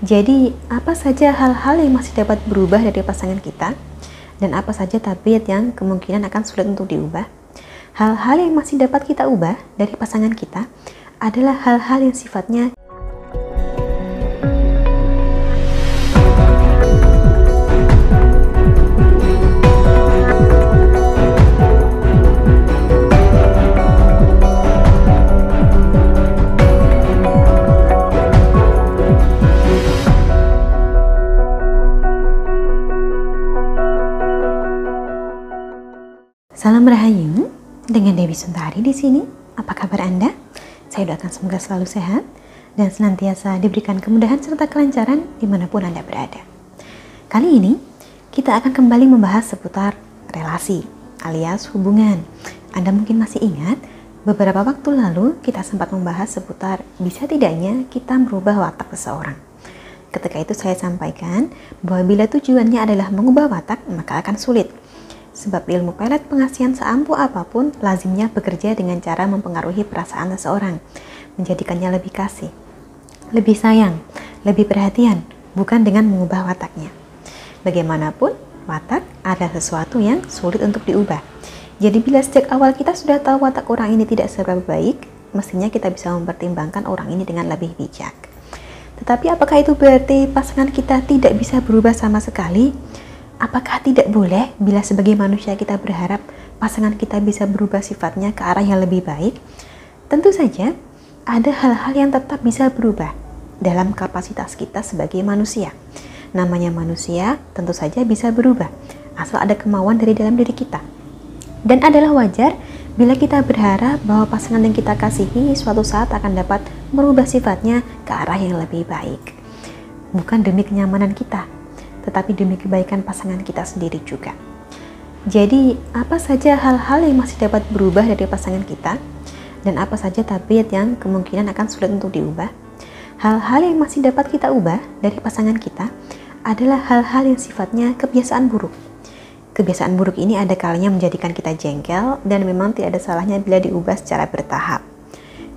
Jadi, apa saja hal-hal yang masih dapat berubah dari pasangan kita? Dan apa saja tabiat yang kemungkinan akan sulit untuk diubah? Hal-hal yang masih dapat kita ubah dari pasangan kita adalah hal-hal yang sifatnya Salam Rahayu dengan Dewi Suntari di sini. Apa kabar Anda? Saya doakan semoga selalu sehat dan senantiasa diberikan kemudahan serta kelancaran di mana pun Anda berada. Kali ini kita akan kembali membahas seputar relasi alias hubungan. Anda mungkin masih ingat beberapa waktu lalu kita sempat membahas seputar bisa tidaknya kita merubah watak seseorang. Ketika itu saya sampaikan bahwa bila tujuannya adalah mengubah watak maka akan sulit Sebab ilmu pelet pengasihan seampuh apa pun lazimnya bekerja dengan cara mempengaruhi perasaan seseorang, menjadikannya lebih kasih, lebih sayang, lebih perhatian, bukan dengan mengubah wataknya. Bagaimanapun, watak adalah sesuatu yang sulit untuk diubah. Jadi bila sejak awal kita sudah tahu watak orang ini tidak seberapa baik, mestinya kita bisa mempertimbangkan orang ini dengan lebih bijak. Tetapi apakah itu berarti pasangan kita tidak bisa berubah sama sekali? Apakah tidak boleh bila sebagai manusia kita berharap pasangan kita bisa berubah sifatnya ke arah yang lebih baik? Tentu saja, ada hal-hal yang tetap bisa berubah dalam kapasitas kita sebagai manusia. Namanya manusia tentu saja bisa berubah, asal ada kemauan dari dalam diri kita. Dan adalah wajar bila kita berharap bahwa pasangan yang kita kasihi suatu saat akan dapat merubah sifatnya ke arah yang lebih baik. Bukan demi kenyamanan kita, tetapi demi kebaikan pasangan kita sendiri juga. Jadi, apa saja hal-hal yang masih dapat berubah dari pasangan kita, dan apa saja tabiat yang kemungkinan akan sulit untuk diubah? Hal-hal yang masih dapat kita ubah dari pasangan kita adalah hal-hal yang sifatnya kebiasaan buruk. Kebiasaan buruk ini ada kalanya menjadikan kita jengkel dan memang tidak ada salahnya bila diubah secara bertahap.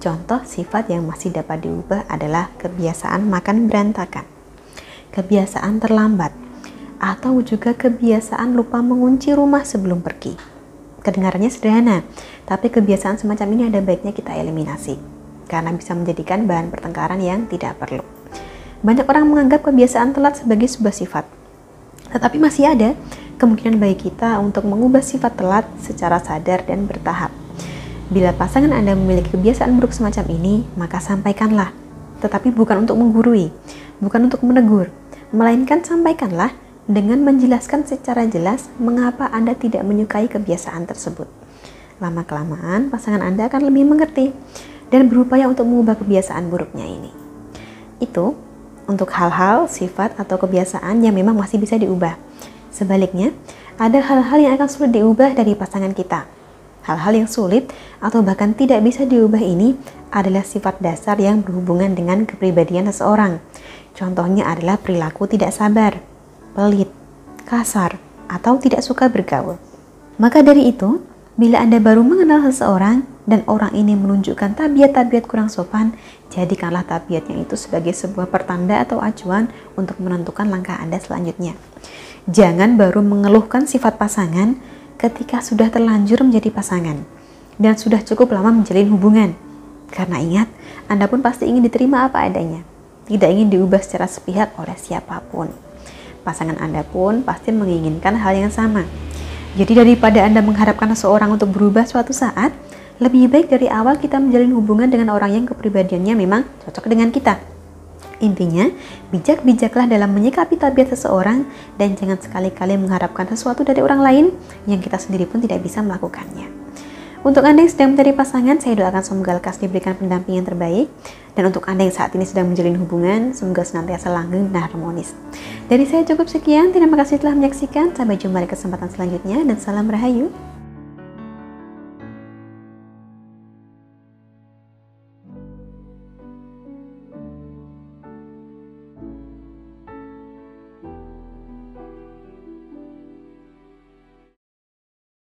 Contoh sifat yang masih dapat diubah adalah kebiasaan makan berantakan kebiasaan terlambat, atau juga kebiasaan lupa mengunci rumah sebelum pergi. Kedengarannya sederhana, tapi kebiasaan semacam ini ada baiknya kita eliminasi, karena bisa menjadikan bahan pertengkaran yang tidak perlu. Banyak orang menganggap kebiasaan telat sebagai sebuah sifat, tetapi masih ada kemungkinan bagi kita untuk mengubah sifat telat secara sadar dan bertahap. Bila pasangan Anda memiliki kebiasaan buruk semacam ini, maka sampaikanlah, tetapi bukan untuk menggurui, bukan untuk menegur, melainkan sampaikanlah dengan menjelaskan secara jelas mengapa Anda tidak menyukai kebiasaan tersebut. Lama-kelamaan, pasangan Anda akan lebih mengerti dan berupaya untuk mengubah kebiasaan buruknya ini. Itu untuk hal-hal, sifat, atau kebiasaan yang memang masih bisa diubah. Sebaliknya, ada hal-hal yang akan sulit diubah dari pasangan kita. Hal-hal yang sulit atau bahkan tidak bisa diubah ini adalah sifat dasar yang berhubungan dengan kepribadian seseorang Contohnya adalah perilaku tidak sabar, pelit, kasar, atau tidak suka bergaul. Maka dari itu, bila Anda baru mengenal seseorang dan orang ini menunjukkan tabiat-tabiat kurang sopan, jadikanlah tabiatnya itu sebagai sebuah pertanda atau acuan untuk menentukan langkah Anda selanjutnya. Jangan baru mengeluhkan sifat pasangan ketika sudah terlanjur menjadi pasangan dan sudah cukup lama menjalin hubungan. Karena ingat, Anda pun pasti ingin diterima apa adanya tidak ingin diubah secara sepihak oleh siapa pun. Pasangan Anda pun pasti menginginkan hal yang sama. Jadi daripada Anda mengharapkan seseorang untuk berubah suatu saat, lebih baik dari awal kita menjalin hubungan dengan orang yang kepribadiannya memang cocok dengan kita. Intinya, bijak-bijaklah dalam menyikapi tabiat seseorang dan jangan sekali-kali mengharapkan sesuatu dari orang lain yang kita sendiri pun tidak bisa melakukannya. Untuk Anda yang sedang mencari pasangan, saya doakan semoga lekas diberikan yang terbaik. Dan untuk Anda yang saat ini sedang menjalin hubungan, semoga senantiasa langgeng dan harmonis. Dari saya cukup sekian, terima kasih telah menyaksikan. Sampai jumpa di kesempatan selanjutnya dan salam rahayu.